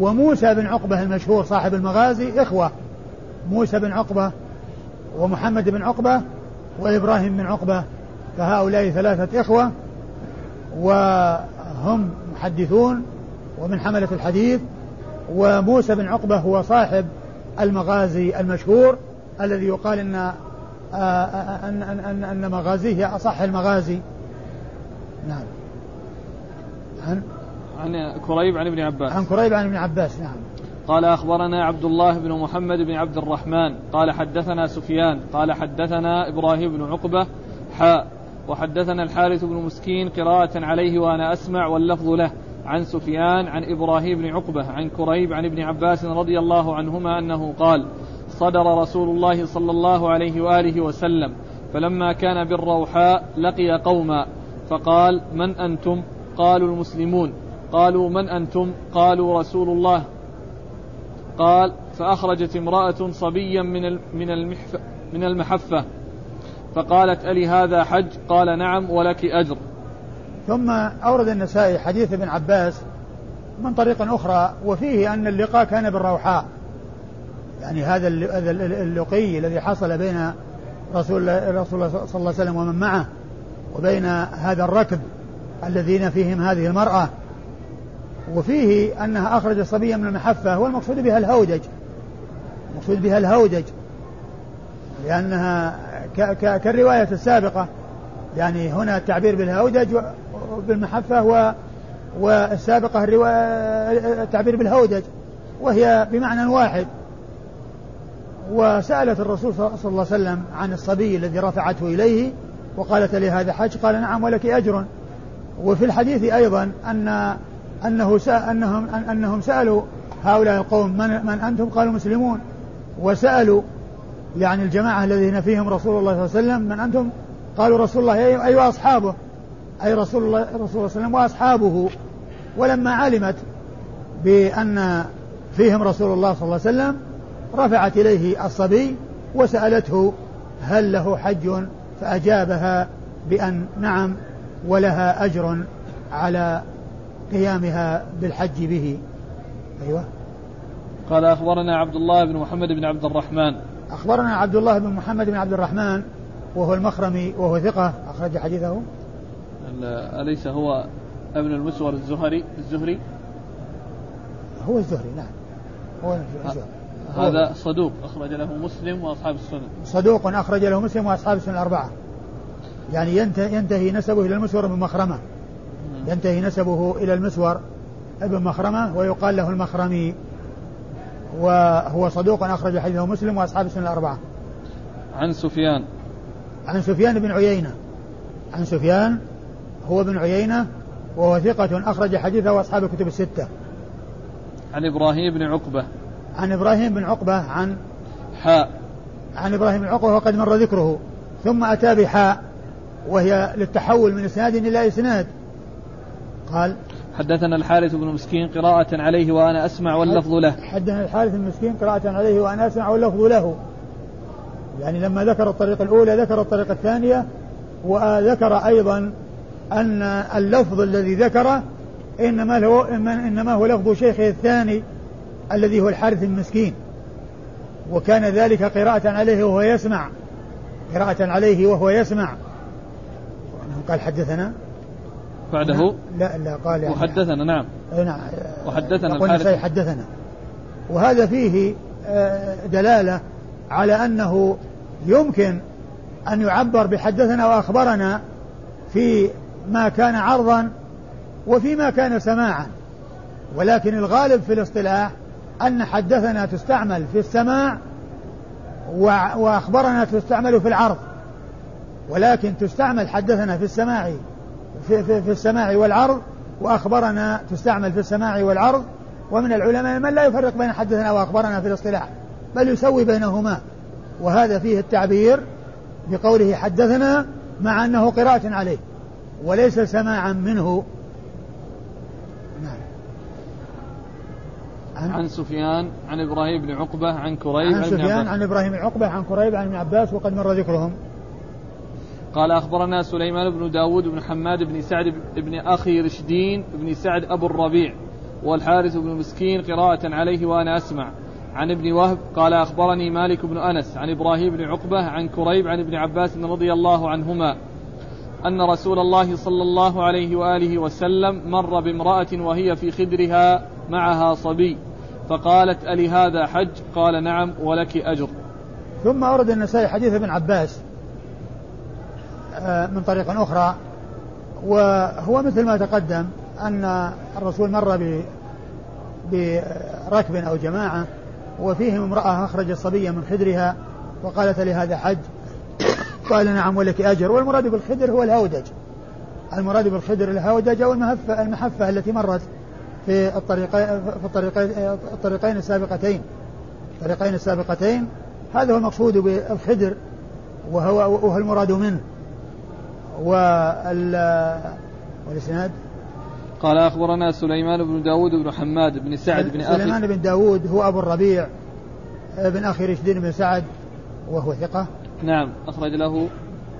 وموسى بن عقبة المشهور صاحب المغازي. إخوة موسى بن عقبة ومحمد بن عقبة وإبراهيم بن عقبة. فهؤلاء ثلاثة إخوة وهم محدثون ومن حملة الحديث وموسى بن عقبة هو صاحب المغازي المشهور الذي يقال إن أن أن, أن مغازيه هي أصح المغازي. نعم. عن؟ عن كريب عن ابن عباس. عن كريب عن ابن عباس نعم. قال أخبرنا عبد الله بن محمد بن عبد الرحمن قال حدثنا سفيان قال حدثنا إبراهيم بن عقبة حاء وحدثنا الحارث بن مسكين قراءة عليه وأنا أسمع واللفظ له. عن سفيان عن إبراهيم بن عقبة عن كريب عن ابن عباس رضي الله عنهما أنه قال صدر رسول الله صلى الله عليه وآله وسلم فلما كان بالروحاء لقي قوما فقال من أنتم؟ قالوا المسلمون قالوا من أنتم؟ قالوا رسول الله. قال فأخرجت امرأة صبيا من من المحف من المحفة. فقالت ألي هذا حج؟ قال نعم ولك أجر. ثم أورد النسائي حديث ابن عباس من طريق أخرى وفيه أن اللقاء كان بالروحاء. يعني هذا اللقي الذي حصل بين رسول الله صلى الله عليه وسلم ومن معه وبين هذا الركب الذين فيهم هذه المرأة. وفيه أنها أخرج صبيا من المحفة والمقصود بها الهودج المقصود بها الهودج لأنها كالرواية السابقة. يعني هنا التعبير بالهودج بالمحفة و والسابقة الرواية التعبير بالهودج. وهي بمعنى واحد. وسألت الرسول صلى الله عليه وسلم عن الصبي الذي رفعته إليه وقالت لي هذا حج؟ قال نعم ولك أجر. وفي الحديث أيضا أن أنه أنهم أنهم سألوا هؤلاء القوم من, من أنتم؟ قالوا مسلمون. وسألوا يعني الجماعة الذين فيهم رسول الله صلى الله عليه وسلم من أنتم قالوا رسول الله أي أيوة أصحابه. أي رسول الله رسول الله صلى الله عليه وسلم وأصحابه. ولما علمت بأن فيهم رسول الله صلى الله عليه وسلم رفعت إليه الصبي وسألته هل له حج؟ فأجابها بأن نعم ولها أجر على قيامها بالحج به. أيوة. قال أخبرنا عبد الله بن محمد بن عبد الرحمن. أخبرنا عبد الله بن محمد بن عبد الرحمن وهو المخرمي وهو ثقة. أخرج حديثه. أليس هو ابن المسور الزهري؟ الزهري؟ هو الزهري نعم. هو الزهري. هذا صدوق أخرج له مسلم وأصحاب السنن. صدوق أخرج له مسلم وأصحاب السنن الأربعة. يعني ينتهي نسبه إلى المسور بن مخرمة. ينتهي نسبه إلى المسور ابن مخرمة ويقال له المخرمي. وهو صدوق أخرج حديثه مسلم وأصحاب السنن الأربعة. عن سفيان. عن سفيان بن عيينة. عن سفيان هو بن عيينة وهو ثقة أخرج حديثه وأصحاب الكتب الستة. عن إبراهيم بن عقبة. عن إبراهيم بن عقبة عن حاء. عن إبراهيم بن عقبة وقد مر ذكره. ثم أتى بحاء وهي للتحول من إسناد إلى إسناد. قال حدثنا الحارث بن مسكين قراءة عليه وأنا أسمع واللفظ له. حدثنا الحارث بن مسكين قراءة عليه وأنا أسمع واللفظ له. يعني لما ذكر الطريقة الأولى ذكر الطريقة الثانية وذكر أيضا أن اللفظ الذي ذكره إنما هو إنما هو لفظ شيخه الثاني الذي هو الحارث المسكين وكان ذلك قراءة عليه وهو يسمع. قراءة عليه وهو يسمع. قال حدثنا؟ بعده؟ لا لا قال يعني وحدثنا نعم. نعم وحدثنا الحارث. حدثنا. وهذا فيه آه، دلالة على أنه يمكن أن يعبر بحدثنا وأخبرنا في ما كان عرضا وفيما كان سماعا. ولكن الغالب في الاصطلاح أن حدثنا تستعمل في السماع وأخبرنا تستعمل في العرض. ولكن تستعمل حدثنا في السماع في, في, في السماع والعرض وأخبرنا تستعمل في السماع والعرض. ومن العلماء من لا يفرق بين حدثنا وأخبرنا في الاصطلاح بل يسوي بينهما. وهذا فيه التعبير بقوله حدثنا مع أنه قراءة عليه وليس سماعا منه. نعم. عن, عن سفيان عن إبراهيم بن عقبة عن كريب عن, عن سفيان عن إبراهيم بن عقبة عن كريب عن ابن عباس وقد مر ذكرهم. قال أخبرنا سليمان بن داود بن حماد بن سعد بن أخي رشدين بن سعد أبو الربيع والحارث بن مسكين قراءة عليه وأنا أسمع. عن ابن وهب قال أخبرني مالك بن أنس عن إبراهيم بن عقبة عن كريب عن ابن عباس رضي الله عنهما أن رسول الله صلى الله عليه وآله وسلم مر بامرأة وهي في خدرها معها صبي فقالت ألي هذا حج؟ قال نعم ولك أجر. ثم أورد النسائي حديث ابن عباس من طريق أخرى. وهو مثل ما تقدم أن الرسول مر بركب أو جماعة وفيهم امرأة أخرجت صبيا من خدرها وقالت لهذا حج. قال نعم ولك أجر. والمراد بالخدر هو الهودج. المراد بالخدر الهودج أو المحفة, المحفة التي مرت في الطريقين في الطريقين الطريقين السابقتين. الطريقين السابقتين. هذا هو المقصود بالخدر وهو, وهو المراد منه. وال والإسناد؟ قال أخبرنا سليمان بن داود بن حماد بن سعد بن أخي سليمان بن داود هو أبو الربيع بن أخي رشدين بن سعد وهو ثقة. نعم أخرج له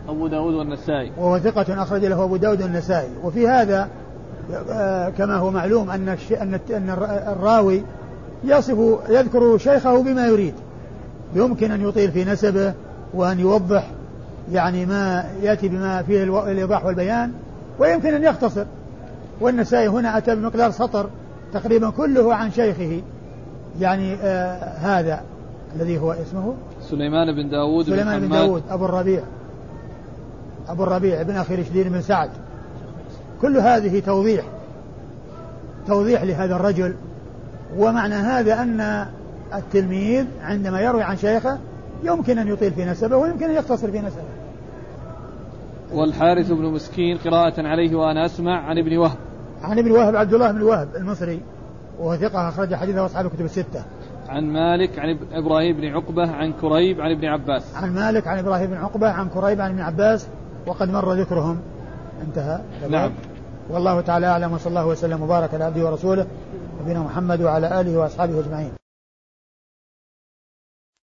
أبو داود والنسائي. وهو ثقة أخرج له أبو داود والنسائي. وفي هذا آه، كما هو معلوم أن أن الراوي يصف يذكر شيخه بما يريد. يمكن أن يطيل في نسبه وأن يوضح يعني ما يأتي بما فيه الإيضاح والبيان ويمكن أن يختصر. والنسائي هنا أتى بمقدار سطر تقريبا كله عن شيخه. يعني آه هذا الذي هو اسمه سليمان بن داود سليمان بن, بن داود أبو الربيع. أبو الربيع بن أخي رشدين بن سعد. كل هذه توضيح توضيح لهذا الرجل. ومعنى هذا أن التلميذ عندما يروي عن شيخه يمكن أن يطيل في نسبه ويمكن أن يقتصر في نسبه. والحارث بن مسكين قراءة عليه وأنا أسمع عن ابن وهب. عن ابن وهب عبد الله بن وهب المصري وهو ثقة أخرج حديثه أصحاب الكتب الستة. عن مالك عن إبراهيم بن عقبة عن كريب عن ابن عباس. عن مالك عن إبراهيم بن عقبة عن كريب عن ابن عباس وقد مر ذكرهم. انتهى. نعم. والله تعالى أعلم وصلى الله وسلم وبارك على عبده ورسوله نبينا محمد وعلى آله وأصحابه أجمعين.